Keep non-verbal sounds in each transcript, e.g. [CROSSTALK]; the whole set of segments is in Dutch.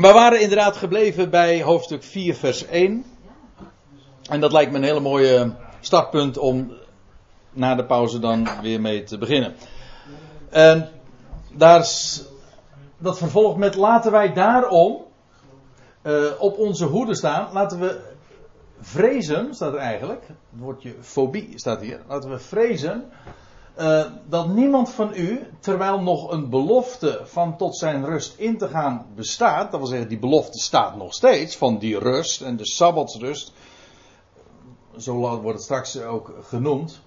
We waren inderdaad gebleven bij hoofdstuk 4, vers 1. En dat lijkt me een hele mooie startpunt om na de pauze dan weer mee te beginnen. En daar dat vervolgt met laten wij daarom uh, op onze hoede staan. Laten we vrezen, staat er eigenlijk. Het woordje fobie staat hier. Laten we vrezen uh, dat niemand van u, terwijl nog een belofte van tot zijn rust in te gaan bestaat, dat wil zeggen, die belofte staat nog steeds, van die rust en de sabbatsrust, zo wordt het straks ook genoemd,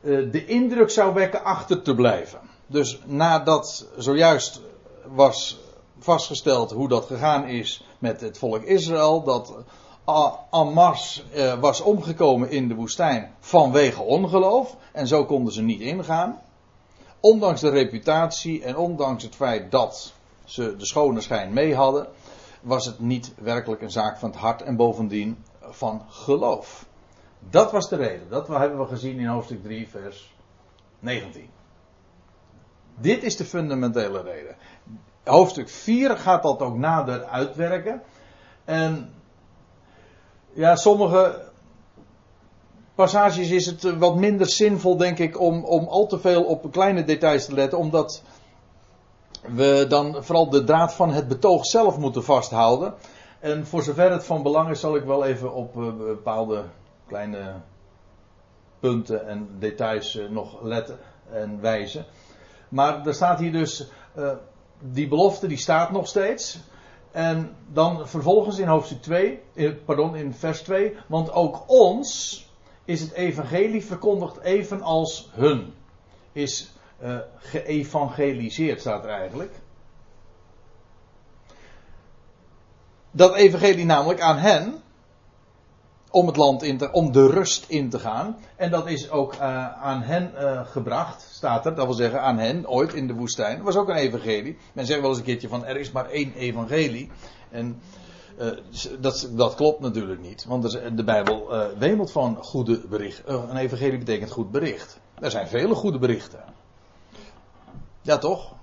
uh, de indruk zou wekken achter te blijven. Dus nadat zojuist was vastgesteld hoe dat gegaan is met het volk Israël, dat Amas eh, was omgekomen in de woestijn vanwege ongeloof. En zo konden ze niet ingaan. Ondanks de reputatie en ondanks het feit dat ze de schone schijn mee hadden, was het niet werkelijk een zaak van het hart en bovendien van geloof. Dat was de reden. Dat hebben we gezien in hoofdstuk 3, vers 19. Dit is de fundamentele reden. Hoofdstuk 4 gaat dat ook nader uitwerken. En ja, sommige passages is het wat minder zinvol, denk ik, om, om al te veel op kleine details te letten, omdat we dan vooral de draad van het betoog zelf moeten vasthouden. En voor zover het van belang is, zal ik wel even op uh, bepaalde kleine punten en details uh, nog letten en wijzen. Maar er staat hier dus, die belofte die staat nog steeds. En dan vervolgens in hoofdstuk 2, pardon, in vers 2, want ook ons is het evangelie verkondigd evenals hun. Is uh, geëvangeliseerd, staat er eigenlijk. Dat evangelie namelijk aan hen, om het land in te, om de rust in te gaan. En dat is ook uh, aan hen uh, gebracht, staat er. Dat wil zeggen aan hen, ooit in de woestijn. Dat was ook een evangelie. Men zegt wel eens een keertje van er is maar één evangelie. En uh, dat, dat klopt natuurlijk niet. Want de Bijbel wemelt van goede berichten. een evangelie betekent goed bericht. Er zijn vele goede berichten. Ja toch?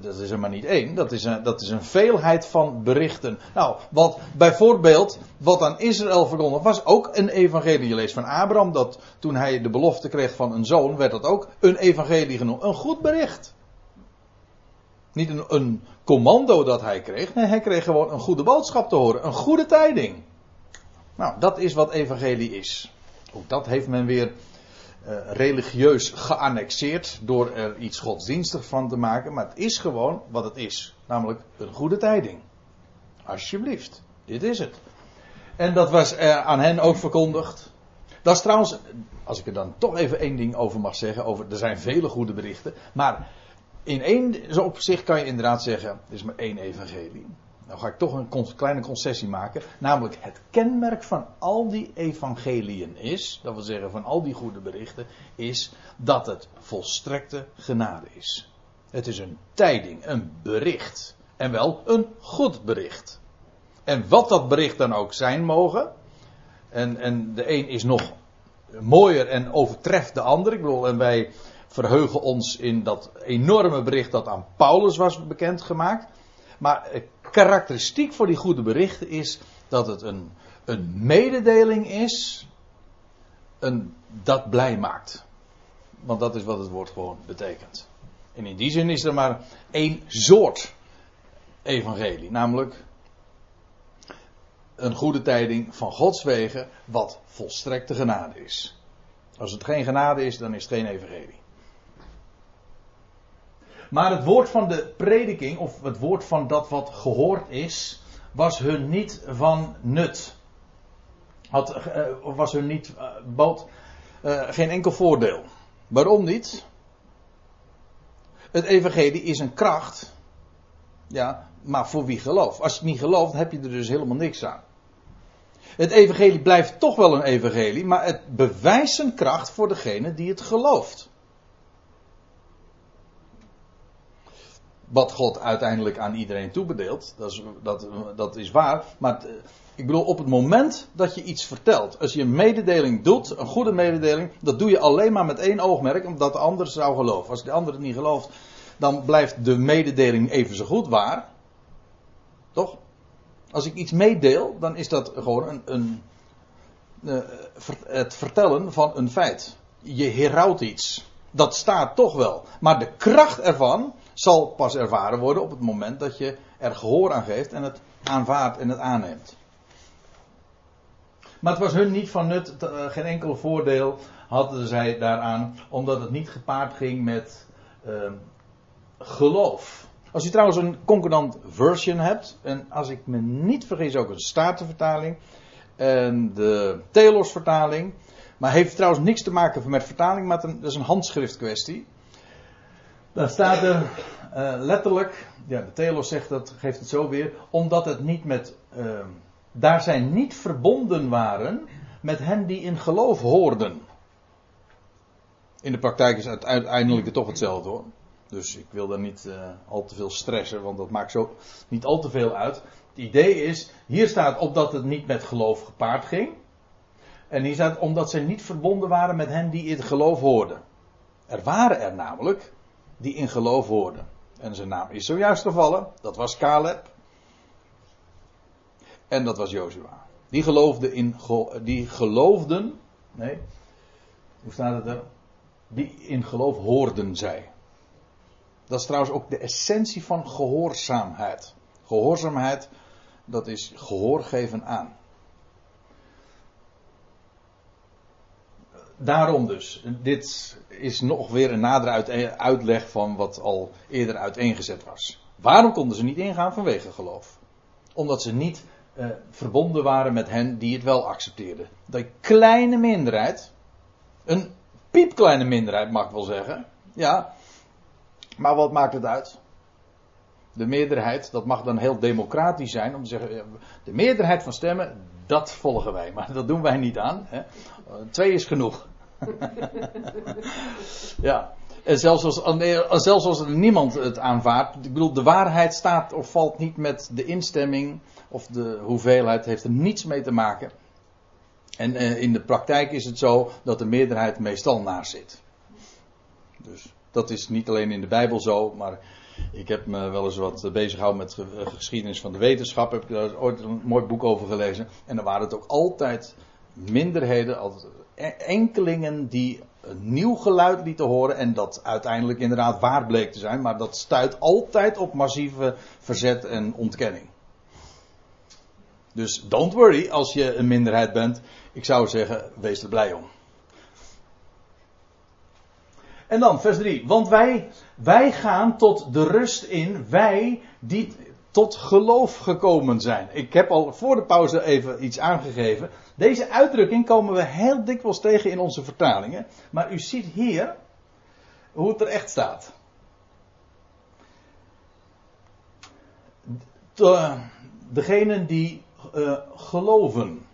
Dat is er maar niet één. Dat is, een, dat is een veelheid van berichten. Nou, wat bijvoorbeeld, wat aan Israël verkondigd was ook een evangelie. Je leest van Abraham dat toen hij de belofte kreeg van een zoon, werd dat ook een evangelie genoemd. Een goed bericht. Niet een, een commando dat hij kreeg. Nee, hij kreeg gewoon een goede boodschap te horen. Een goede tijding. Nou, dat is wat evangelie is. Ook dat heeft men weer religieus geannexeerd door er iets godsdienstig van te maken. Maar het is gewoon wat het is. Namelijk een goede tijding. Alsjeblieft. Dit is het. En dat was uh, aan hen ook verkondigd. Dat is trouwens, als ik er dan toch even één ding over mag zeggen. Over, er zijn vele goede berichten. Maar in één opzicht kan je inderdaad zeggen: er is maar één evangelie. Nou ga ik toch een kleine concessie maken. Namelijk het kenmerk van al die evangeliën is, dat wil zeggen van al die goede berichten, is dat het volstrekte genade is. Het is een tijding, een bericht. En wel een goed bericht. En wat dat bericht dan ook zijn mogen. En, en de een is nog mooier en overtreft de ander. Ik bedoel, en wij verheugen ons in dat enorme bericht dat aan Paulus was bekendgemaakt. Maar karakteristiek voor die goede berichten is dat het een, een mededeling is een, dat blij maakt. Want dat is wat het woord gewoon betekent. En in die zin is er maar één soort evangelie, namelijk een goede tijding van Gods wegen, wat volstrekte genade is. Als het geen genade is, dan is het geen evangelie. Maar het woord van de prediking, of het woord van dat wat gehoord is, was hun niet van nut. Had, uh, was hun niet, uh, bood uh, geen enkel voordeel. Waarom niet? Het evangelie is een kracht. Ja, maar voor wie gelooft. Als je het niet gelooft, heb je er dus helemaal niks aan. Het evangelie blijft toch wel een evangelie, maar het bewijst zijn kracht voor degene die het gelooft. Wat God uiteindelijk aan iedereen toebedeelt. Dat is, dat, dat is waar. Maar ik bedoel, op het moment dat je iets vertelt, als je een mededeling doet, een goede mededeling, dat doe je alleen maar met één oogmerk, omdat de ander zou geloven. Als de ander het niet gelooft, dan blijft de mededeling even zo goed waar. Toch? Als ik iets meedeel, dan is dat gewoon een, een, eh, het vertellen van een feit. Je herhoudt iets. Dat staat toch wel. Maar de kracht ervan zal pas ervaren worden op het moment dat je er gehoor aan geeft en het aanvaardt en het aanneemt. Maar het was hun niet van nut, eh, geen enkel voordeel hadden zij daaraan, omdat het niet gepaard ging met uh, geloof. Als je trouwens een concordant version hebt, en als ik me niet vergis ook een statenvertaling en de Telos vertaling, maar heeft trouwens niks te maken met vertaling, maar dat is een handschriftkwestie. Dan staat er uh, letterlijk, ja, de Telos zegt dat, geeft het zo weer, omdat het niet met, uh, daar zij niet verbonden waren met hen die in geloof hoorden. In de praktijk is het uiteindelijk toch hetzelfde hoor. Dus ik wil daar niet uh, al te veel stressen, want dat maakt zo niet al te veel uit. Het idee is, hier staat opdat het niet met geloof gepaard ging. En hier staat omdat ze niet verbonden waren met hen die in geloof hoorden. Er waren er namelijk die in geloof hoorden. En zijn naam is zojuist gevallen. Dat was Caleb. En dat was Joshua. Die geloofden in, die geloofden, nee, hoe staat het er? Die in geloof hoorden zij. Dat is trouwens ook de essentie van gehoorzaamheid. Gehoorzaamheid, dat is gehoor geven aan. Daarom dus, dit is nog weer een nadere uitleg van wat al eerder uiteengezet was. Waarom konden ze niet ingaan vanwege geloof? Omdat ze niet eh, verbonden waren met hen die het wel accepteerden. Dat kleine minderheid, een piepkleine minderheid mag ik wel zeggen, ja, maar wat maakt het uit? De meerderheid, dat mag dan heel democratisch zijn om te zeggen, de meerderheid van stemmen, dat volgen wij. Maar dat doen wij niet aan. Hè. Twee is genoeg. [LAUGHS] ja. En zelfs als, zelfs als niemand het aanvaardt. Ik bedoel, de waarheid staat of valt niet met de instemming of de hoeveelheid. heeft er niets mee te maken. En eh, in de praktijk is het zo dat de meerderheid meestal naar zit. Dus dat is niet alleen in de Bijbel zo, maar ik heb me wel eens wat bezig gehouden met de geschiedenis van de wetenschap. Heb ik daar ooit een mooi boek over gelezen. En dan waren het ook altijd minderheden, altijd enkelingen die een nieuw geluid lieten horen. En dat uiteindelijk inderdaad waar bleek te zijn. Maar dat stuit altijd op massieve verzet en ontkenning. Dus don't worry als je een minderheid bent. Ik zou zeggen, wees er blij om. En dan vers 3. Want wij, wij gaan tot de rust in, wij die tot geloof gekomen zijn. Ik heb al voor de pauze even iets aangegeven. Deze uitdrukking komen we heel dikwijls tegen in onze vertalingen. Maar u ziet hier hoe het er echt staat. De, degenen die uh, geloven.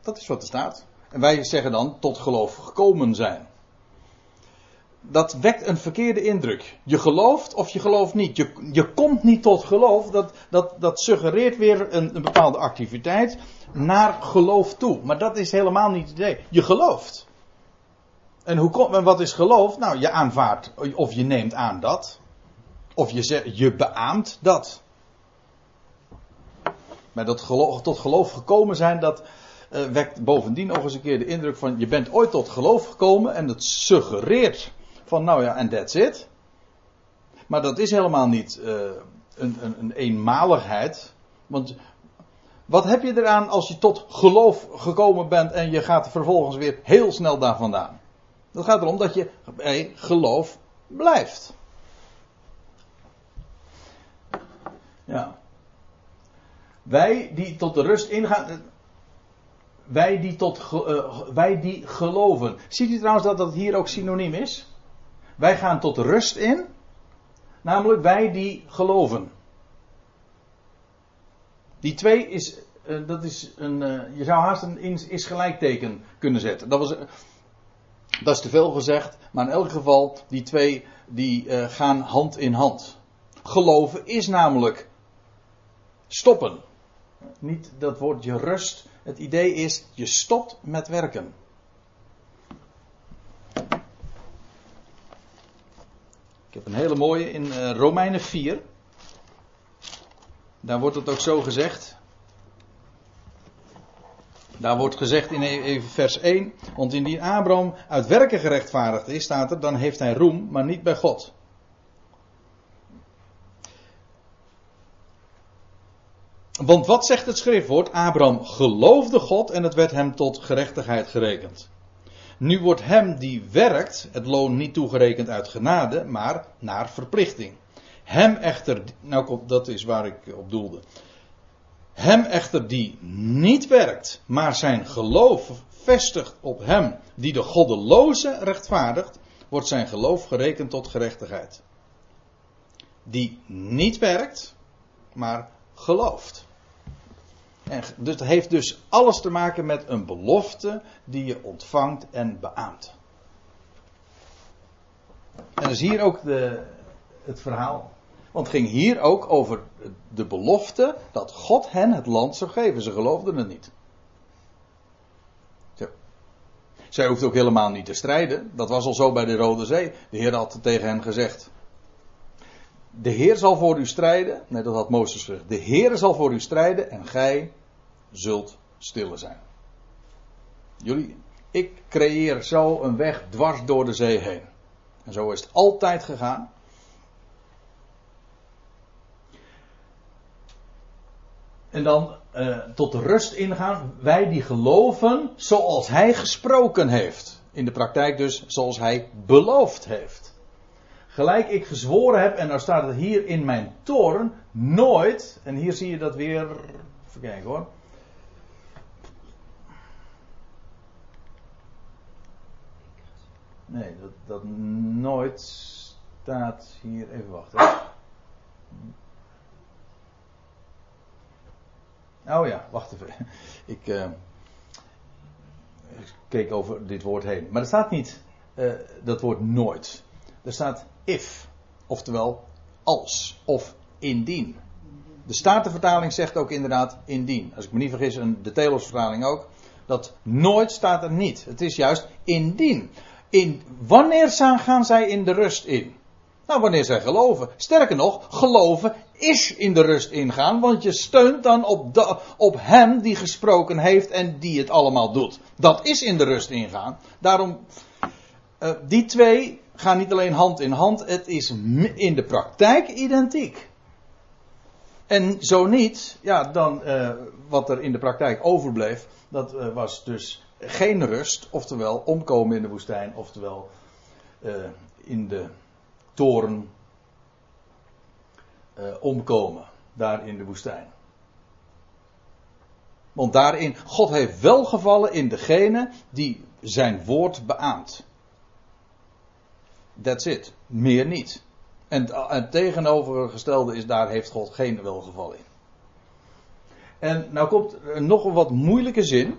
Dat is wat er staat. En wij zeggen dan tot geloof gekomen zijn dat wekt een verkeerde indruk. Je gelooft of je gelooft niet. Je, je komt niet tot geloof. Dat, dat, dat suggereert weer een, een bepaalde activiteit naar geloof toe. Maar dat is helemaal niet het idee. Je gelooft. En hoe komt, wat is geloof? Nou, je aanvaardt of je neemt aan dat. Of je, je beaamt dat. Maar dat tot geloof gekomen zijn, dat uh, wekt bovendien nog eens een keer de indruk van je bent ooit tot geloof gekomen en het suggereert van nou ja, en that's it. Maar dat is helemaal niet uh, een, een, een eenmaligheid. Want wat heb je eraan als je tot geloof gekomen bent en je gaat vervolgens weer heel snel daar vandaan? Dat gaat erom dat je bij geloof blijft. Ja. Wij die tot de rust ingaan. Wij die, tot, uh, wij die geloven. Ziet u trouwens dat dat hier ook synoniem is? Wij gaan tot rust in, namelijk wij die geloven. Die twee is, uh, dat is een, uh, je zou haast een is gelijkteken kunnen zetten. Dat, was, uh, dat is te veel gezegd, maar in elk geval, die twee die gaan hand in hand. Geloven is namelijk stoppen. Niet dat woordje rust. Het idee is, je stopt met werken. Heb een hele mooie in uh, Romeinen 4. daar wordt het ook zo gezegd. Daar wordt gezegd in e- vers 1. Want indien Abraham uit werken gerechtvaardigd is, staat er, dan heeft hij roem, maar niet bij God. Want wat zegt het schriftwoord? Abraham geloofde God en het werd hem tot gerechtigheid gerekend. Nu wordt hem die werkt het loon niet toegerekend uit genade, maar naar verplichting. Hem echter, nou dat is waar ik op doelde. Hem echter die niet werkt, maar zijn geloof vestigt op hem die de goddeloze rechtvaardigt, wordt zijn geloof gerekend tot gerechtigheid. Die niet werkt, maar gelooft. En dus het heeft dus alles te maken met een belofte die je ontvangt en beaamt. En dat is hier ook de, het verhaal. Want het ging hier ook over de belofte dat God hen het land zou geven. Ze geloofden het niet. Zij hoeft ook helemaal niet te strijden. Dat was al zo bij de Rode Zee. De Heer had tegen hen gezegd: De Heer zal voor u strijden. Nee, dat had Mozes gezegd. De Heer zal voor u strijden en gij zult stille zijn. Jullie, ik creëer zo een weg dwars door de zee heen. En zo is het altijd gegaan. En dan uh, tot rust ingaan. Wij die geloven zoals hij gesproken heeft. In de praktijk dus zoals hij beloofd heeft. Gelijk ik gezworen heb, en nou staat het hier in mijn toren, nooit, en hier zie je dat weer, even kijken hoor. Nee, dat, dat nooit staat hier, even wachten. Oh ja, wacht even. [LAUGHS] Ik, uh, ik, keek over dit woord heen. Maar er staat niet uh, dat woord nooit. Er staat if. Oftewel als of indien. De Statenvertaling zegt ook inderdaad indien. Als ik me niet vergis, de Telos vertaling ook. Dat nooit staat er niet. Het is juist indien. Wanneer gaan zij in de rust in? Nou, wanneer zij geloven. Sterker nog, geloven is in de rust ingaan, want je steunt dan op, op hem die gesproken heeft en die het allemaal doet. Dat is in de rust ingaan. Daarom, uh, die twee gaan niet alleen hand in hand, het is in de praktijk identiek. En zo niet, ja, dan uh, wat er in de praktijk overbleef, dat uh, was dus geen rust, oftewel omkomen in de woestijn, oftewel in de toren uh, omkomen. Daar in de woestijn. Want daarin, God heeft wel gevallen in degene die zijn woord beaamt. That's it. Meer niet. En het tegenovergestelde is, daar heeft God geen welgeval in. En nou komt nog een wat moeilijke zin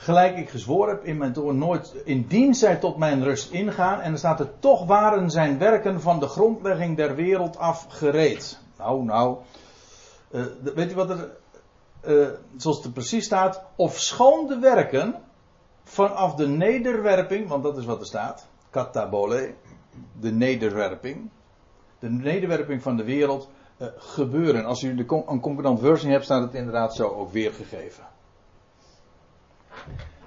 gelijk ik gezworen heb in mijn toren, nooit indien zij tot mijn rust ingaan. En dan staat er, toch waren zijn werken van de grondlegging der wereld af gereed. Nou, nou, uh, weet u wat er, uh, zoals het er precies staat, of schoon de werken vanaf de nederwerping, want dat is wat er staat, katabole, de nederwerping, de nederwerping van de wereld, uh, gebeuren. Als u de, een concordant versie hebt, staat het inderdaad zo ook weergegeven.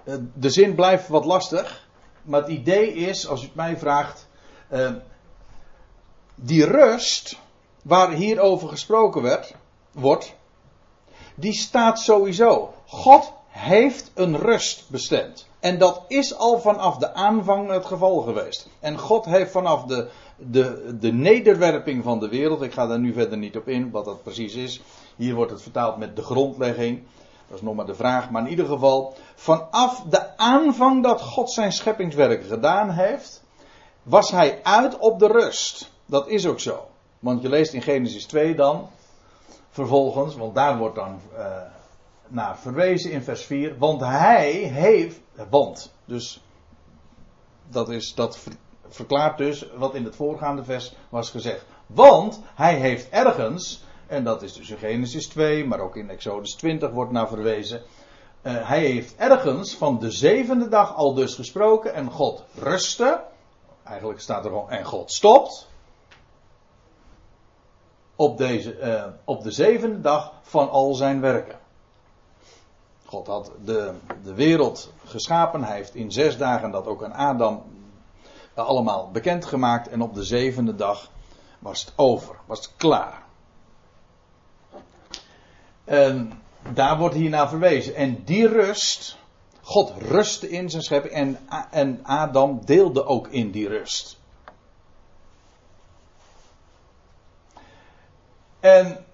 Eh, de zin blijft wat lastig. Maar het idee is, als u het mij vraagt. Uh, die rust. waar hierover gesproken werd, wordt. die staat sowieso. God heeft een rust bestemd. En dat is al vanaf de aanvang het geval geweest. En God heeft vanaf de, de, de nederwerping van de wereld. Ik ga daar nu verder niet op in wat dat precies is. Hier wordt het vertaald met de grondlegging. Dat is nog maar de vraag. Maar in ieder geval, vanaf de aanvang dat God zijn scheppingswerk gedaan heeft, was hij uit op de rust. Dat is ook zo. Want je leest in Genesis 2 dan, vervolgens, want daar wordt dan uh, naar verwezen in vers 4. Want hij heeft, want, dus dat, is, dat verklaart dus wat in het voorgaande vers was gezegd. Want hij heeft ergens en dat is dus in Genesis 2, maar ook in Exodus 20 wordt naar verwezen. Uh, hij heeft ergens van de zevende dag al dus gesproken en God rustte. Eigenlijk staat er gewoon en God stopt. op, deze, uh, op de zevende dag van al zijn werken. God had de, de wereld geschapen. Hij heeft in zes dagen dat ook aan Adam allemaal bekendgemaakt. En op de zevende dag was het over, was het klaar. En daar wordt hier naar verwezen. En die rust, God rustte in zijn schepping en, en Adam deelde ook in die rust. En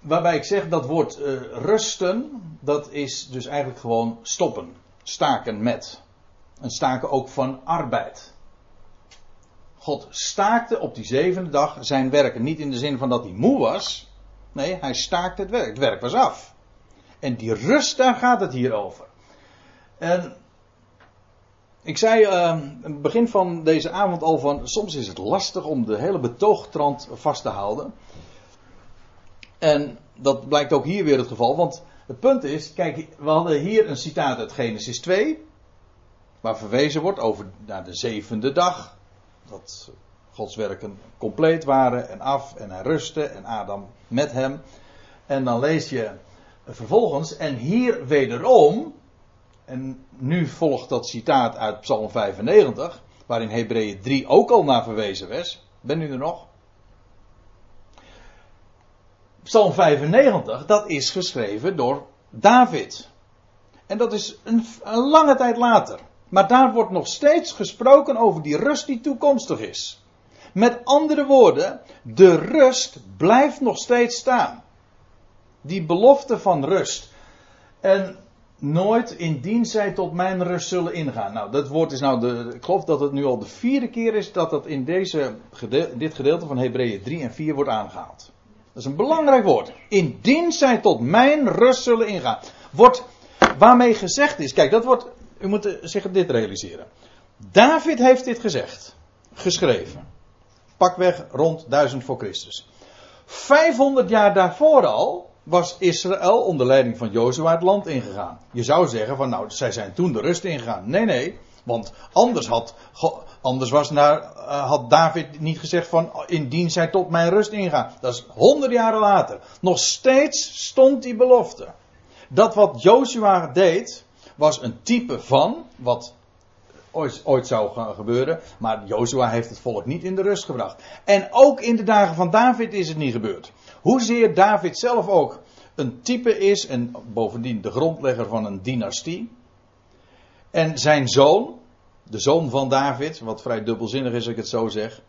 waarbij ik zeg dat woord uh, rusten, dat is dus eigenlijk gewoon stoppen, staken met. En staken ook van arbeid. God staakte op die zevende dag zijn werken. Niet in de zin van dat hij moe was. Nee, hij staakte het werk. Het werk was af. En die rust, daar gaat het hier over. En ik zei uh, aan het begin van deze avond al van, soms is het lastig om de hele betoogtrand vast te houden. En dat blijkt ook hier weer het geval, want het punt is, kijk, we hadden hier een citaat uit Genesis 2, waar verwezen wordt over naar de zevende dag, dat Gods werken compleet waren en af en hij rustte en Adam met hem. En dan lees je vervolgens, en hier wederom, en nu volgt dat citaat uit Psalm 95, waarin Hebreeën 3 ook al naar verwezen was. Ben u er nog? Psalm 95, dat is geschreven door David. En dat is een, een, lange tijd later. Maar daar wordt nog steeds gesproken over die rust die toekomstig is. Met andere woorden, de rust blijft nog steeds staan. Die belofte van rust. En nooit indien zij tot mijn rust zullen ingaan. Nou, dat woord is nou de. Ik geloof dat het nu al de vierde keer is dat dat in deze, dit gedeelte van Hebreeën 3 en 4 wordt aangehaald. Dat is een belangrijk woord. Indien zij tot mijn rust zullen ingaan. Wordt waarmee gezegd is. Kijk, dat wordt. U moet zich dit realiseren. David heeft dit gezegd. Geschreven. Pakweg rond 1000 voor Christus. 500 jaar daarvoor al was Israël onder leiding van Jozua het land ingegaan. Je zou zeggen van nou, zij zijn toen de rust ingegaan. Nee, nee. Want anders had, anders was naar, uh, had David niet gezegd van indien zij tot mijn rust ingaan. Dat is honderd jaren later. Nog steeds stond die belofte. Dat wat Jozua deed was een type van wat ooit, ooit zou gaan gebeuren. Maar Jozua heeft het volk niet in de rust gebracht. En ook in de dagen van David is het niet gebeurd. Hoezeer David zelf ook een type is en bovendien de grondlegger van een dynastie. En zijn zoon, de zoon van David, wat vrij dubbelzinnig is als ik het zo zeg.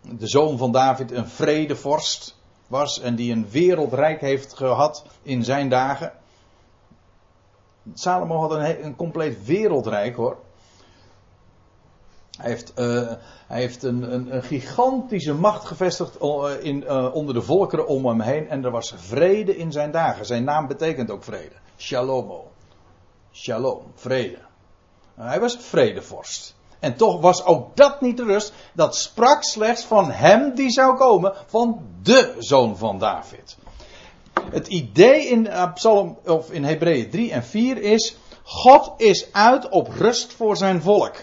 De zoon van David, een vredevorst was en die een wereldrijk heeft gehad in zijn dagen. Salomo had een, een compleet wereldrijk hoor. Hij heeft, uh, hij heeft een, een, een, gigantische macht gevestigd eh, in, uh, onder de volkeren om hem heen. En er was vrede in zijn dagen. Zijn naam betekent ook vrede. Shalomo. Shalom, vrede. Hij was vredevorst. En toch was ook dat niet de rust. Dat sprak slechts van hem die zou komen. Van de zoon van David. Het idee in Psalm, of in Hebreeën 3 en 4 is. God is uit op rust voor zijn volk.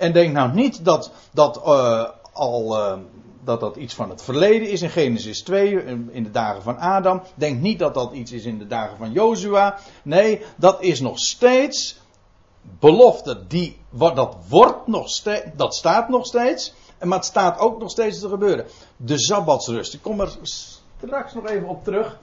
En denk nou niet dat dat uh, al. Uh, dat dat iets van het verleden is in Genesis 2, in de dagen van Adam. Denk niet dat dat iets is in de dagen van Jozua. Nee, dat is nog steeds belofte. Die, dat wordt nog steeds, dat staat nog steeds. Maar het staat ook nog steeds te gebeuren. De Sabbatsrust. Ik kom er straks nog even op terug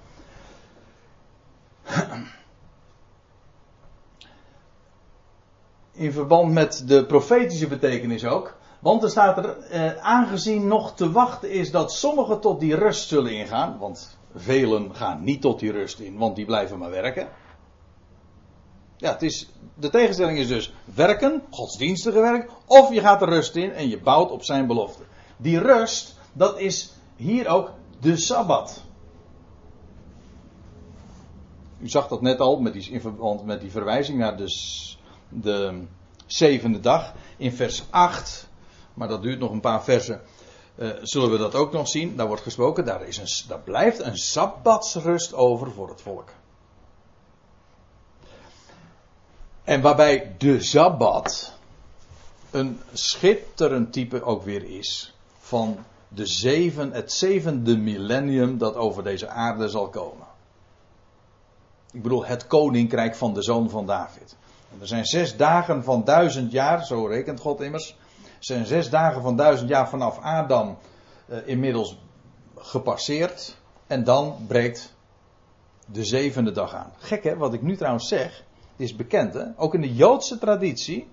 in verband met de profetische betekenis ook. Want er staat er, eh, aangezien nog te wachten is dat sommigen tot die rust zullen ingaan. Want velen gaan niet tot die rust in, want die blijven maar werken. Ja, het is, de tegenstelling is dus werken, godsdienstige werk, of je gaat de rust in en je bouwt op zijn belofte. Die rust, dat is hier ook de Sabbat. U zag dat net al met die, in verband met die verwijzing naar de de zevende dag. In vers 8, maar dat duurt nog een paar versen, uh, zullen we dat ook nog zien. Daar wordt gesproken, daar, is een, blijft een sabbatsrust over voor het volk. En waarbij de sabbat een schitterend type ook weer is van de zeven, het zevende millennium dat over deze aarde zal komen. Ik bedoel het koninkrijk van de zoon van David. Er zijn zes dagen van duizend jaar, zo rekent God immers. Er zijn zes dagen van duizend jaar vanaf Adam uh, inmiddels gepasseerd. En dan breekt de zevende dag aan. Gek hè, wat ik nu trouwens zeg, is bekend hè. Ook in de Joodse traditie,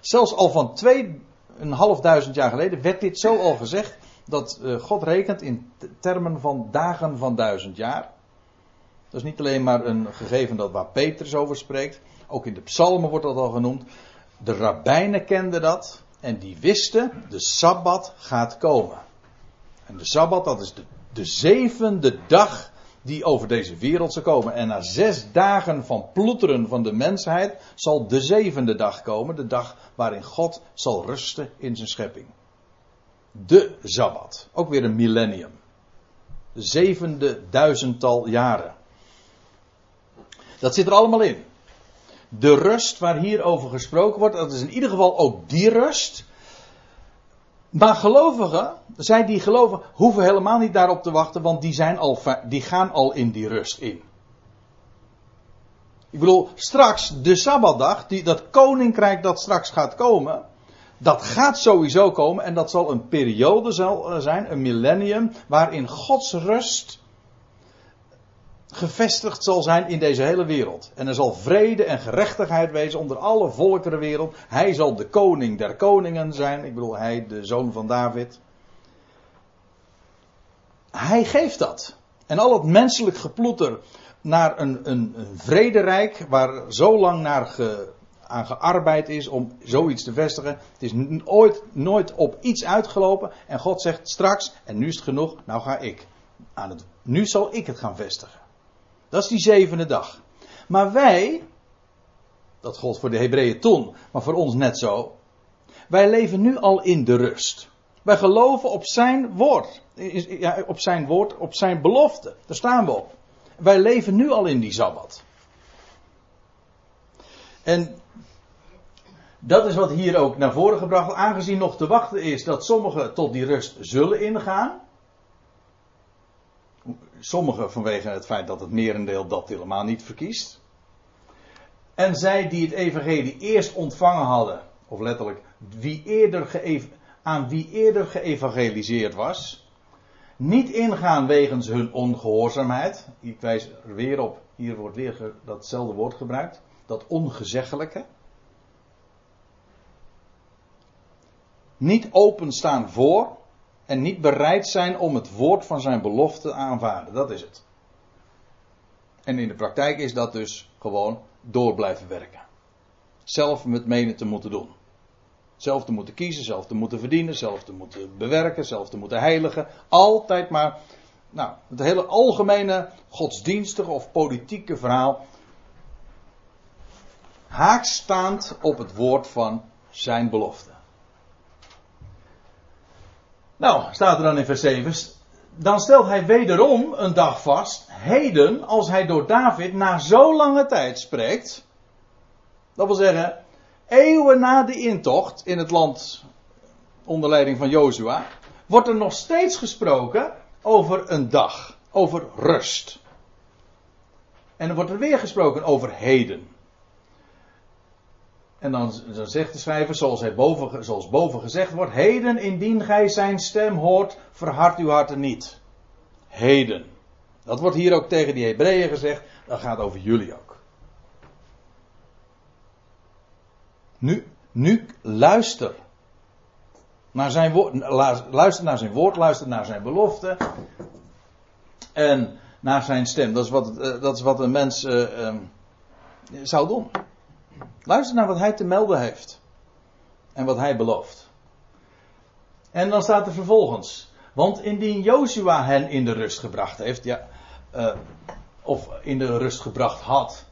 zelfs al van twee een half duizend jaar geleden werd dit zo al gezegd dat uh, God rekent in termen van dagen van duizend jaar. Dat is niet alleen maar een gegeven dat waar Petrus over spreekt. Ook in de psalmen wordt dat al genoemd. De rabbijnen kenden dat. En die wisten, de Sabbat gaat komen. En de Sabbat, dat is de, de zevende dag die over deze wereld zal komen. En na zes dagen van ploeteren van de mensheid zal de zevende dag komen. De dag waarin God zal rusten in zijn schepping. De Sabbat. Ook weer een millennium. De zevende duizendtal jaren. Dat zit er allemaal in. De rust waar hier over gesproken wordt, dat is in ieder geval ook die rust. Maar gelovigen, zij die geloven, hoeven helemaal niet daarop te wachten, want die, zijn al, die gaan al in die rust in. Ik bedoel, straks de Sabbatdag, die, dat koninkrijk dat straks gaat komen, dat gaat sowieso komen en dat zal een periode eh, zijn, een millennium, waarin Gods rust gevestigd zal zijn in deze hele wereld. En er zal vrede en gerechtigheid wezen onder alle volkeren wereld. Hij zal de koning der koningen zijn. Ik bedoel, hij, de zoon van David. Hij geeft dat. En al het menselijk geploeter naar een, een, een waar zo lang naar aan gearbeid is om zoiets te vestigen. Het is ooit, nooit op iets uitgelopen. En God zegt straks, en nu is het genoeg, nou ga ik. Aan het, nu zal ik het gaan vestigen. Dat is die zevende dag. Maar wij, dat gold voor de Hebreeën toen, maar voor ons net zo. Wij leven nu al in de rust. Wij geloven op zijn woord. Ja, op zijn woord, op zijn belofte. Daar staan we op. Wij leven nu al in die Sabbat. En dat is wat hier ook naar voren gebracht. Aangezien nog te wachten is dat sommigen tot die rust zullen ingaan. Sommigen vanwege het feit dat het merendeel dat helemaal niet verkiest. En zij die het evangelie eerst ontvangen hadden, of letterlijk wie eerder aan wie eerder geëvangeliseerd was, niet ingaan wegens hun ongehoorzaamheid. Ik wijs er weer op, hier wordt weer datzelfde woord gebruikt, dat ongezeggelijke. Niet openstaan voor, en niet bereid zijn om het woord van zijn belofte te aanvaarden. Dat is het. En in de praktijk is dat dus gewoon door blijven werken. Zelf met menen te moeten doen. Zelf te moeten kiezen, zelf te moeten verdienen, zelf te moeten bewerken, zelf te moeten heiligen. Altijd maar, nou, het hele algemene godsdienstige of politieke verhaal. Haakstaand op het woord van zijn belofte. Nou, staat er dan in vers 7. Dan stelt hij wederom een dag vast. Heden, als hij door David na zo lange tijd spreekt. Dat wil zeggen, eeuwen na de intocht in het land onder leiding van Jozua. Wordt er nog steeds gesproken over een dag. Over rust. En dan wordt er weer gesproken over heden. En dan, dan, zegt de schrijver, zoals, hij boven, zoals boven gezegd wordt: Heden, indien gij zijn stem hoort, verhard uw harten niet. Heden. Dat wordt hier ook tegen die Hebreeën gezegd, dat gaat over jullie ook. Nu, nu luister. Naar zijn woord, luister naar zijn woord, luister naar zijn belofte. En naar zijn stem. Dat is wat, eh, dat is wat een mens uh, um, zou doen. Luister naar wat hij te melden heeft. En wat hij belooft. En dan staat er vervolgens. Want indien Joshua hen in de rust gebracht heeft. Ja, uh, of in de rust gebracht had.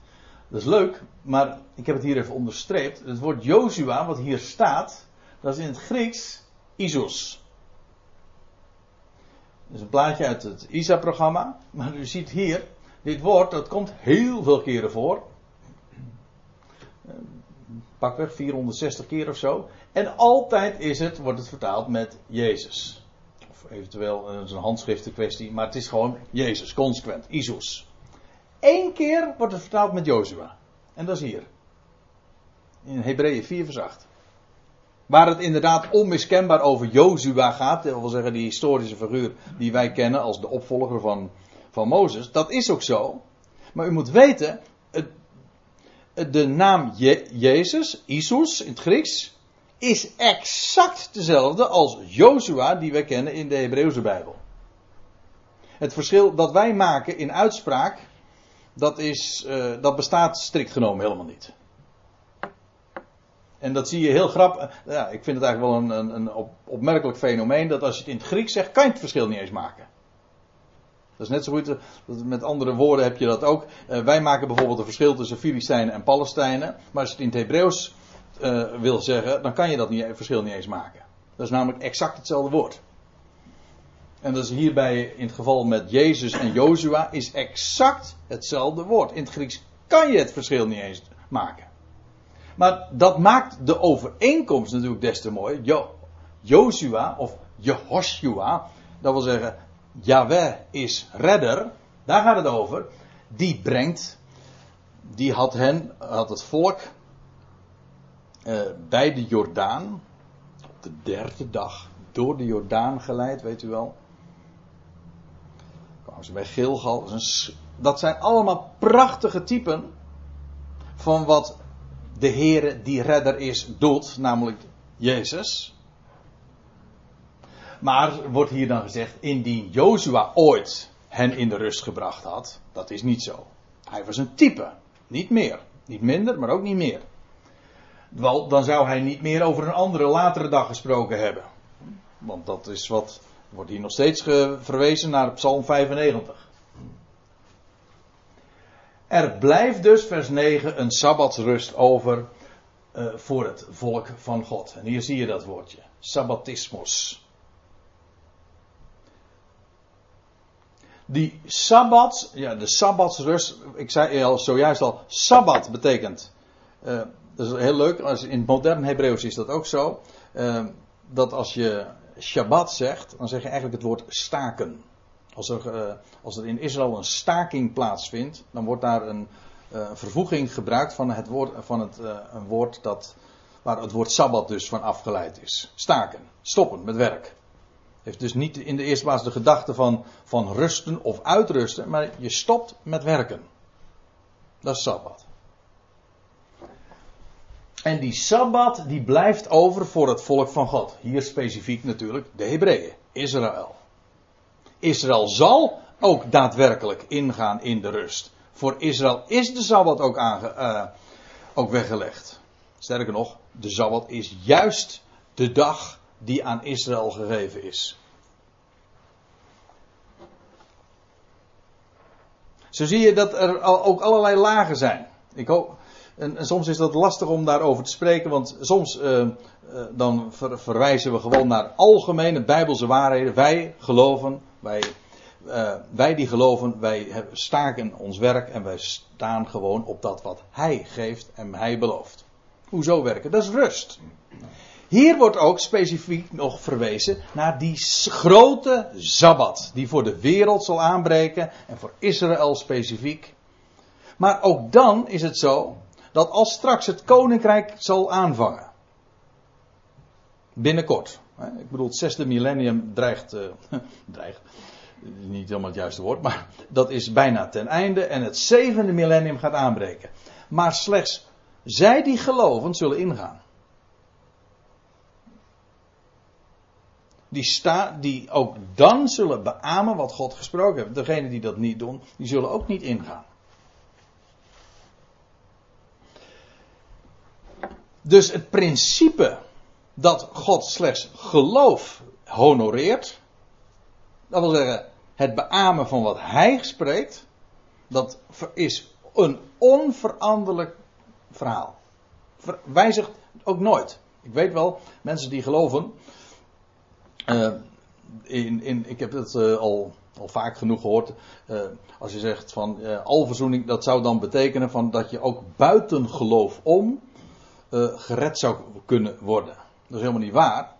Dat is leuk. Maar ik heb het hier even onderstreept. Het woord Joshua wat hier staat. Dat is in het Grieks Isos. Dat is een plaatje uit het ISA-programma. Maar u ziet hier. Dit woord dat komt heel veel keren voor pakweg 460 keer of zo. En altijd is het, wordt het vertaald met Jezus. Of eventueel uh, een handschriftenkwestie. Maar het is gewoon Jezus, consequent. Isus. Eén keer wordt het vertaald met Jozua. En dat is hier. In Hebreeën 4 vers 8. Waar het inderdaad onmiskenbaar over Jozua gaat. Dat wil zeggen die historische figuur die wij kennen als de opvolger van, van Mozes. Dat is ook zo. Maar u moet weten. De naam Je Jezus, Isus in het Grieks. Is exact dezelfde als Jozua die wij kennen in de Hebreeuwse Bijbel. Het verschil dat wij maken in uitspraak. Dat, is, uh, dat bestaat strikt genomen helemaal niet. En dat zie je heel grappig. Ja, ik vind het eigenlijk wel een, een, een op, opmerkelijk fenomeen. Dat als je het in het Grieks zegt, kan je het verschil niet eens maken. Dat is net zo goed. Eh, met andere woorden heb je dat ook. Uh, wij maken bijvoorbeeld een verschil tussen Filistijnen en Palestijnen. Maar als je het in het Hebreeuws uh, wil zeggen, dan kan je dat niet, verschil niet eens maken. Dat is namelijk exact hetzelfde woord. En dat is hierbij in het geval met Jezus en Jozua is exact hetzelfde woord. In het Grieks kan je het verschil niet eens maken. Maar dat maakt de overeenkomst natuurlijk des te mooi. Jo, Joshua of Jehoshua, dat wil zeggen, Yahweh is redder, daar gaat het over. Die brengt, die had hen, had het volk uh, bij de Jordaan, op de derde dag, door de Jordaan geleid, weet u wel. Kwamen ze bij Gilgal. Dat zijn allemaal prachtige typen van wat de Heere die redder is doet, namelijk Jezus. Maar wordt hier dan gezegd, indien Jozua ooit hen in de rust gebracht had, dat is niet zo. Hij was een type, niet meer. Niet minder, maar ook niet meer. Wel, dan zou hij niet meer over een andere latere dag gesproken hebben. Want dat is wat, wordt hier nog steeds verwezen naar Psalm 95. Er blijft dus, vers 9, een sabbatsrust over uh, voor het volk van God. En hier zie je dat woordje: sabbatismus. Die sabbat, ja, de sabbatsrust, ik zei al zojuist al, sabbat betekent. Uh, dat is heel leuk, als in het modern Hebreeuws is dat ook zo. Uh, dat als je Shabbat zegt, dan zeg je eigenlijk het woord staken. Als er, uh, als er in Israël een staking plaatsvindt, dan wordt daar een vervoeging gebruikt van het woord, van het, een woord dat, waar het woord sabbat dus van afgeleid is. Staken, stoppen met werk. Heeft dus niet in de eerste plaats de gedachte van, van rusten of uitrusten, maar je stopt met werken. Dat is sabbat. En die sabbat die blijft over voor het volk van God. Hier specifiek natuurlijk de Hebreeën, Israël. Israël zal ook daadwerkelijk ingaan in de rust. Voor Israël is de Sabbat ook, aange, uh, ook weggelegd. Sterker nog, de Sabbat is juist de dag die aan Israël gegeven is. Zo zie je dat er ook allerlei lagen zijn. Ik en, soms is dat lastig om daarover te spreken, want soms uh, uh, dan ver, verwijzen we gewoon naar algemene bijbelse waarheden. Wij geloven wij, uh, wij die geloven, wij staken ons werk en wij staan gewoon op dat wat Hij geeft en Hij belooft. Hoezo werken? Dat is rust. Hier wordt ook specifiek nog verwezen naar die grote Sabbat, die voor de wereld zal aanbreken en voor Israël specifiek. Maar ook dan is het zo dat als straks het koninkrijk zal aanvangen, binnenkort, ik bedoel, het zesde millennium dreigt, uh, [LAUGHS] dreigt, niet helemaal het juiste woord, maar dat is bijna ten einde en het zevende millennium gaat aanbreken. Maar slechts zij die geloven zullen ingaan. Die, sta, die ook dan zullen beamen wat God gesproken heeft. Degenen die dat niet doen, die zullen ook niet ingaan. Dus het principe dat God slechts geloof honoreert. Dat wil zeggen, het beamen van wat hij spreekt. Dat is een onveranderlijk verhaal. Wijzigt ook nooit. Ik weet wel, mensen die geloven. In, ik heb het uh, al, al vaak genoeg gehoord. Uh, als je zegt van alverzoening, dat zou dan betekenen van dat je ook buiten geloof om gered zou kunnen worden. Dat is helemaal niet waar.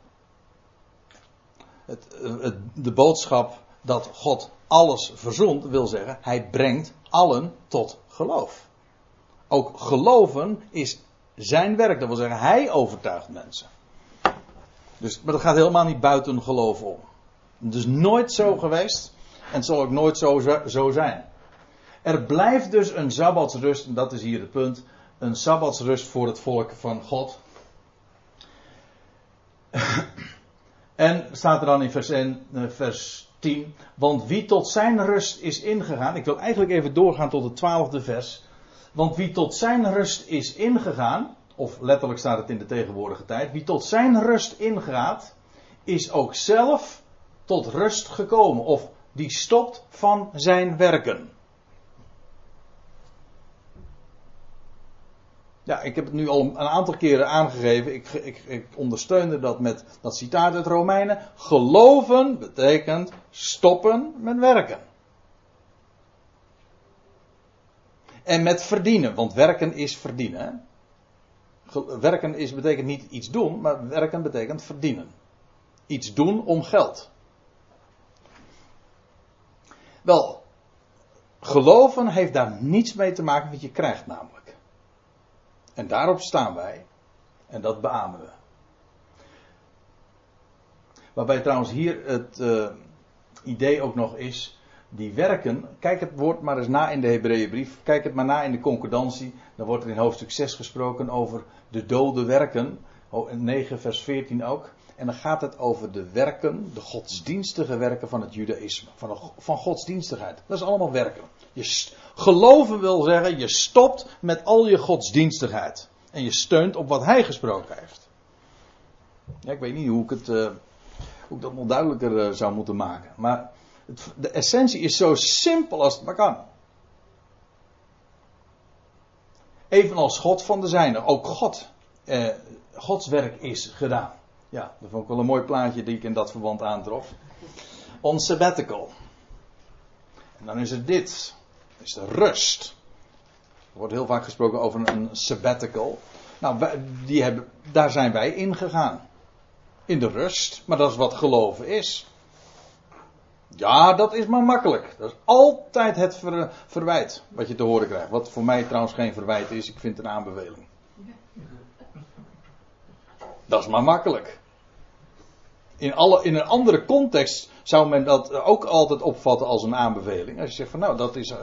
het, het, de boodschap dat God alles verzoent, wil zeggen, hij brengt allen tot geloof. Ook geloven is zijn werk, dat wil zeggen, hij overtuigt mensen. Dus, maar dat gaat helemaal niet buiten geloof om. Het is nooit zo geweest en het zal ook nooit zo, zo zijn. Er blijft dus een sabbatsrust, en dat is hier het punt, een sabbatsrust voor het volk van God. en staat er dan in vers, 1, eh, vers 10, want wie tot zijn rust is ingegaan, ik wil eigenlijk even doorgaan tot het twaalfde vers, want wie tot zijn rust is ingegaan, of letterlijk staat het in de tegenwoordige tijd, wie tot zijn rust ingaat, is ook zelf tot rust gekomen, of die stopt van zijn werken. Ja, ik heb het nu al een aantal keren aangegeven. Ik, ik, ik ondersteunde dat met dat citaat uit Romeinen. Geloven betekent stoppen met werken. En met verdienen, want werken is verdienen. Werken is, betekent niet iets doen, maar werken betekent verdienen. Iets doen om geld. Wel, geloven heeft daar niets mee te maken wat je krijgt namelijk. En daarop staan wij. En dat beamen we. Waarbij trouwens hier het uh, idee ook nog is. Die werken, kijk het woord maar eens na in de Hebreeënbrief. Kijk het maar na in de concordantie. Dan wordt er in hoofdstuk 6 gesproken over de dode werken. 9 vers 14 ook. En dan gaat het over de werken, de godsdienstige werken van het judaïsme. Van, van godsdienstigheid. Dat is allemaal werken. Je geloven wil zeggen, je stopt met al je godsdienstigheid. En je steunt op wat hij gesproken heeft. Ja, ik weet niet hoe ik, het, uh, hoe ik dat nog duidelijker uh, zou moeten maken. Maar het, de essentie is zo simpel als het maar kan. Evenals God van de zijne. Ook God, eh, Gods werk is gedaan. Ja, dat vond ik wel een mooi plaatje die ik in dat verband aantrof. On sabbatical. En dan is er dit. is de rust. Er wordt heel vaak gesproken over een sabbatical. Nou, die hebben, daar zijn wij ingegaan. In de rust. Maar dat is wat geloven is. Ja, dat is maar makkelijk. Dat is altijd het verwijt wat je te horen krijgt. Wat voor mij trouwens geen verwijt is. Ik vind het een aanbeveling. Dat is maar makkelijk. In, alle, in een andere context zou men dat ook altijd opvatten als een aanbeveling. Als je zegt van nou, dat is. Eh,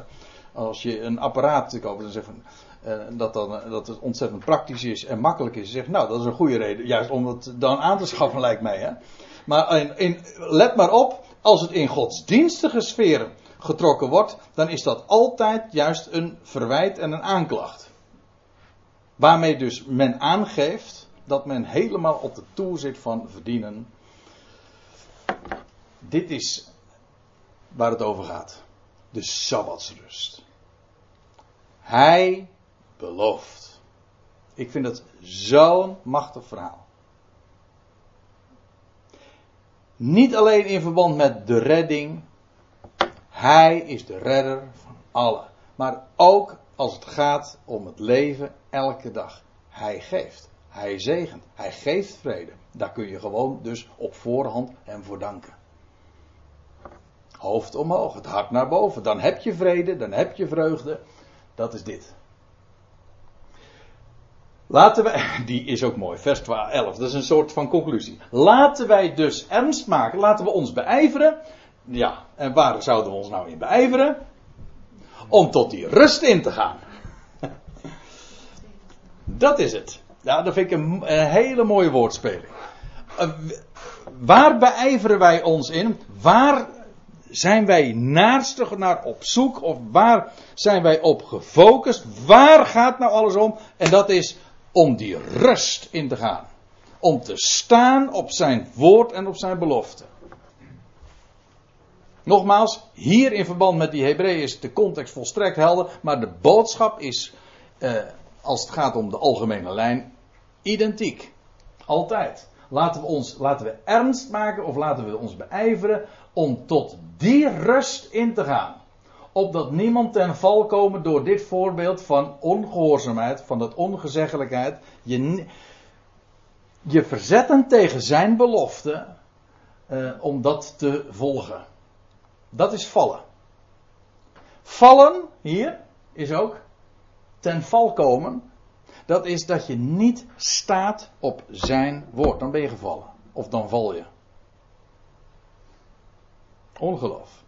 als je een apparaat koopt, dan zeg van. Uh, dat, dan, eh, dat het ontzettend praktisch is en makkelijk is. Je zegt, nou, dat is een goede reden. Juist om het dan aan te schaffen, lijkt mij. Hè? Maar in, in, let maar op, als het in godsdienstige sferen getrokken wordt, dan is dat altijd juist een verwijt en een aanklacht. Waarmee dus men aangeeft dat men helemaal op de toer zit van verdienen dit is waar het over gaat. De Sabbatsrust. Hij belooft. Ik vind dat zo'n machtig verhaal. Niet alleen in verband met de redding. Hij is de redder van allen. Maar ook als het gaat om het leven elke dag. Hij geeft. Hij zegent. Hij geeft vrede. Daar kun je gewoon dus op voorhand hem voor danken. Hoofd omhoog, het hart naar boven. Dan heb je vrede, dan heb je vreugde. Dat is dit. Laten wij, [LAUGHS] die is ook mooi, vers 11, dat is een soort van conclusie. Laten wij dus ernst maken, laten we ons beijveren. Ja, en waar zouden we ons nou in beijveren? Om tot die rust in te gaan. [LAUGHS] Dat is het. Ja, dat vind ik een, hele mooie woordspeling. Uh, waar beijveren wij ons in? Waar zijn wij naarstig naar op zoek? Of waar zijn wij op gefocust? Waar gaat nou alles om? En dat is om die rust in te gaan. Om te staan op zijn woord en op zijn belofte. Nogmaals, hier in verband met die Hebreeën is de context volstrekt helder. Maar de boodschap is, eh, als het gaat om de algemene lijn, identiek. Altijd. Laten we, ons, laten we ernst maken of laten we ons beijveren om tot die rust in te gaan. Opdat niemand ten val komen door dit voorbeeld van ongehoorzaamheid, van dat ongezeggelijkheid. Je, je verzetten tegen zijn belofte. eh, om dat te volgen. Dat is vallen. Vallen hier is ook ten val komen. Dat is dat je niet staat op zijn woord. Dan ben je gevallen. Of dan val je. Ongeloof.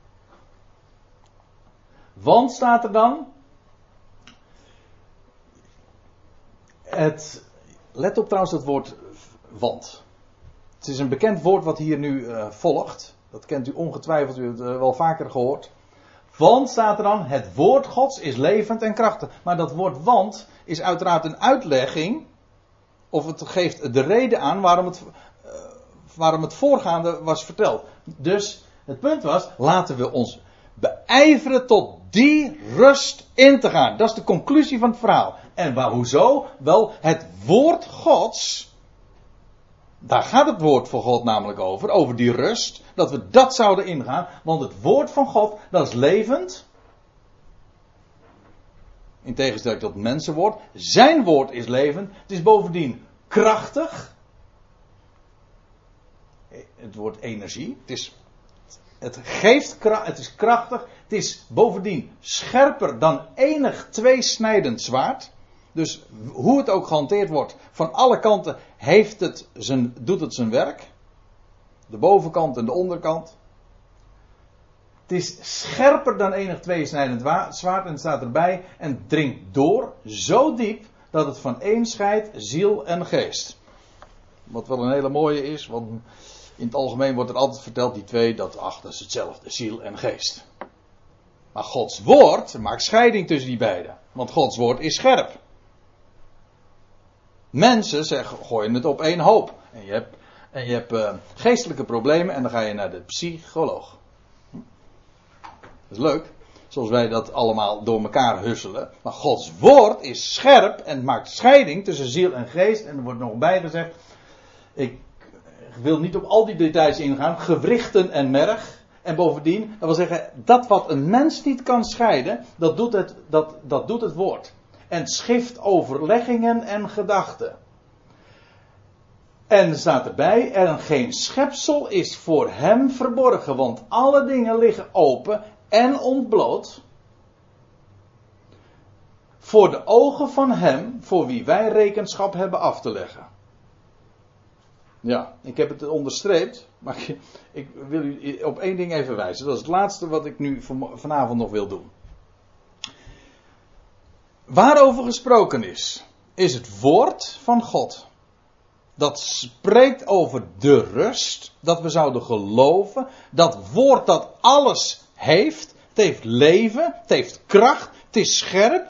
Want staat er dan. Het, let op trouwens het woord want. Het is een bekend woord wat hier nu uh, volgt. Dat kent u ongetwijfeld, u hebt het uh, wel vaker gehoord. Want staat er dan, het woord Gods is levend en krachtig. Maar dat woord want is uiteraard een uitlegging. Of het geeft de reden aan waarom het, uh, waarom het voorgaande was verteld. Dus het punt was, laten we ons beijveren tot die rust in te gaan. Dat is de conclusie van het verhaal. En waar, hoezo? Wel, het woord Gods. Daar gaat het woord van God namelijk over, over die rust. Dat we dat zouden ingaan. Want het woord van God, dat is levend. In tegenstelling tot mensenwoord. Zijn woord is levend. Het is bovendien krachtig. Het woord energie. Het is het geeft kracht, het is krachtig. Het is bovendien scherper dan enig tweesnijdend zwaard. Dus hoe het ook gehanteerd wordt, van alle kanten heeft het zijn, doet het zijn werk. De bovenkant en de onderkant. Het is scherper dan enig tweesnijdend zwaard en staat erbij en dringt door zo diep dat het van één scheidt ziel en geest. Wat wel een hele mooie is, want in het algemeen wordt er altijd verteld, die twee, dat, ach, dat is hetzelfde, ziel en geest. Maar Gods woord maakt scheiding tussen die beiden. Want Gods woord is scherp. Mensen zeggen, gooien het op één hoop. En je hebt, en je hebt uh, geestelijke problemen en dan ga je naar de psycholoog. Hm? Dat is leuk. Zoals wij dat allemaal door elkaar husselen. Maar Gods woord is scherp en maakt scheiding tussen ziel en geest. En er wordt nog bij gezegd. Ik wil niet op al die details ingaan. Gewrichten en merg. En bovendien, dat wil zeggen, dat wat een mens niet kan scheiden, dat doet het, dat, dat doet het woord. En schift overleggingen en gedachten. En staat erbij, en geen schepsel is voor hem verborgen, want alle dingen liggen open en ontbloot. Voor de ogen van hem, voor wie wij rekenschap hebben af te leggen. Ja, ik heb het onderstreept, maar ik wil u op één ding even wijzen. Dat is het laatste wat ik nu vanavond nog wil doen. Waarover gesproken is, is het woord van God. Dat spreekt over de rust, dat we zouden geloven. Dat woord dat alles heeft. Het heeft leven, het heeft kracht, het is scherp.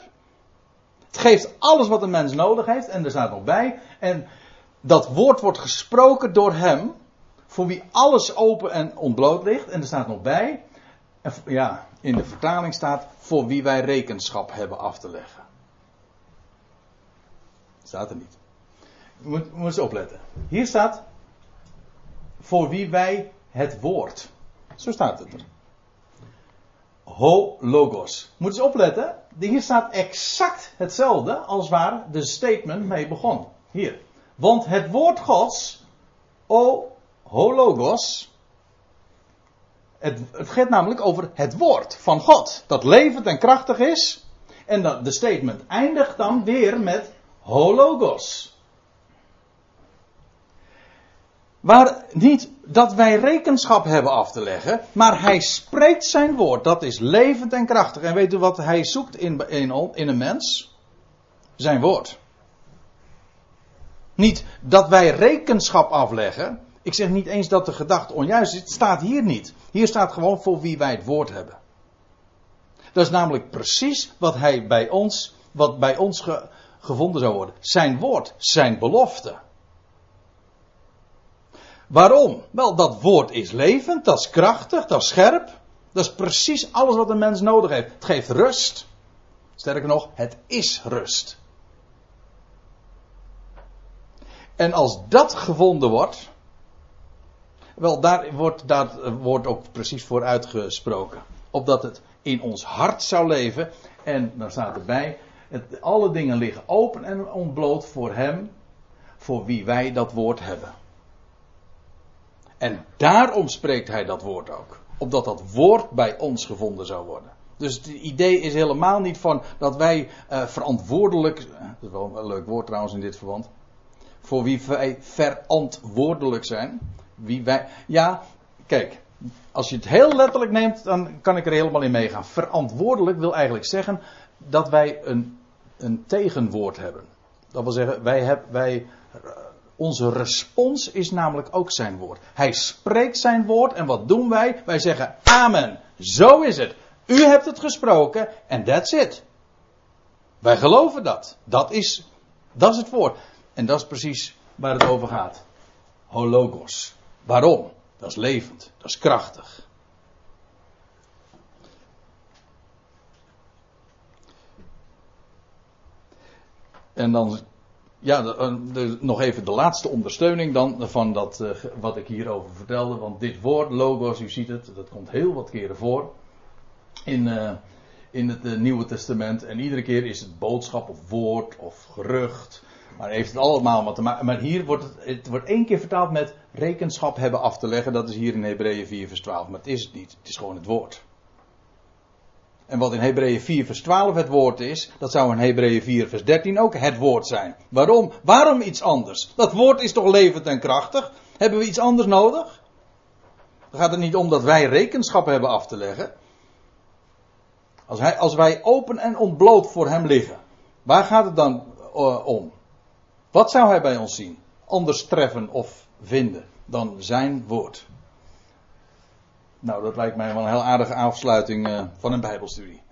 Het geeft alles wat een mens nodig heeft. En er staat nog bij. En dat woord wordt gesproken door hem, voor wie alles open en ontbloot ligt. En er staat nog bij, ja, in de vertaling staat, voor wie wij rekenschap hebben af te leggen. Staat er niet. Moet, moet eens opletten. Hier staat, voor wie wij het woord. Zo staat het er. Ho logos. Moet eens opletten. Hier staat exact hetzelfde als waar de statement mee begon. Hier. Want het woord Gods, o hologos, het, het gaat namelijk over het woord van God, dat levend en krachtig is. En dat, de statement eindigt dan weer met hologos. Waar niet dat wij rekenschap hebben af te leggen, maar hij spreekt zijn woord, dat is levend en krachtig. En weet u wat hij zoekt in, in, in een mens? Zijn woord. Niet dat wij rekenschap afleggen. Ik zeg niet eens dat de gedachte onjuist is. Het staat hier niet. Hier staat gewoon voor wie wij het woord hebben. Dat is namelijk precies wat hij bij ons, wat bij ons gevonden zou worden. Zijn woord, zijn belofte. Waarom? Wel, dat woord is levend, dat is krachtig, dat is scherp. Dat is precies alles wat een mens nodig heeft. Het geeft rust. Sterker nog, het is rust. En als dat gevonden wordt, wel daar wordt, daar wordt ook precies voor uitgesproken. Opdat het in ons hart zou leven. En dan staat erbij, alle dingen liggen open en ontbloot voor hem, voor wie wij dat woord hebben. En daarom spreekt hij dat woord ook. Opdat dat woord bij ons gevonden zou worden. Dus het idee is helemaal niet van dat wij uh, verantwoordelijk. Dat is wel een leuk woord trouwens in dit verband. Voor wie wij verantwoordelijk zijn. Wie wij. Ja, kijk. Als je het heel letterlijk neemt, dan kan ik er helemaal in meegaan. Verantwoordelijk wil eigenlijk zeggen dat wij een, een tegenwoord hebben. Dat wil zeggen, wij, hebben, wij onze respons is namelijk ook zijn woord. Hij spreekt zijn woord en wat doen wij? Wij zeggen amen. Zo is het. U hebt het gesproken en that's it. Wij geloven dat. Dat is, dat is het woord. En dat is precies waar het over gaat. Hologos. Waarom? Dat is levend. Dat is krachtig. En dan ja, nog even de laatste ondersteuning dan van dat, uh, wat ik hierover vertelde. Want dit woord, logos, u ziet het, dat komt heel wat keren voor in, uh, in het uh, Nieuwe Testament. En iedere keer is het boodschap of woord of gerucht. Maar heeft het allemaal wat te maken. Maar hier wordt het, het wordt één keer vertaald met rekenschap hebben af te leggen. Dat is hier in Hebreeën 4 vers 12. Maar het is het niet. Het is gewoon het woord. En wat in Hebreeën 4 vers 12 het woord is, dat zou in Hebreeën 4 vers 13 ook het woord zijn. Waarom? Waarom iets anders? Dat woord is toch levend en krachtig? Hebben we iets anders nodig? Dan gaat het niet om dat wij rekenschap hebben af te leggen. Als, als wij open en ontbloot voor hem liggen, waar gaat het dan uh, om? Wat zou hij bij ons zien? Anders treffen of vinden dan zijn woord. Nou, dat lijkt mij wel een heel aardige afsluiting uh, van een Bijbelstudie.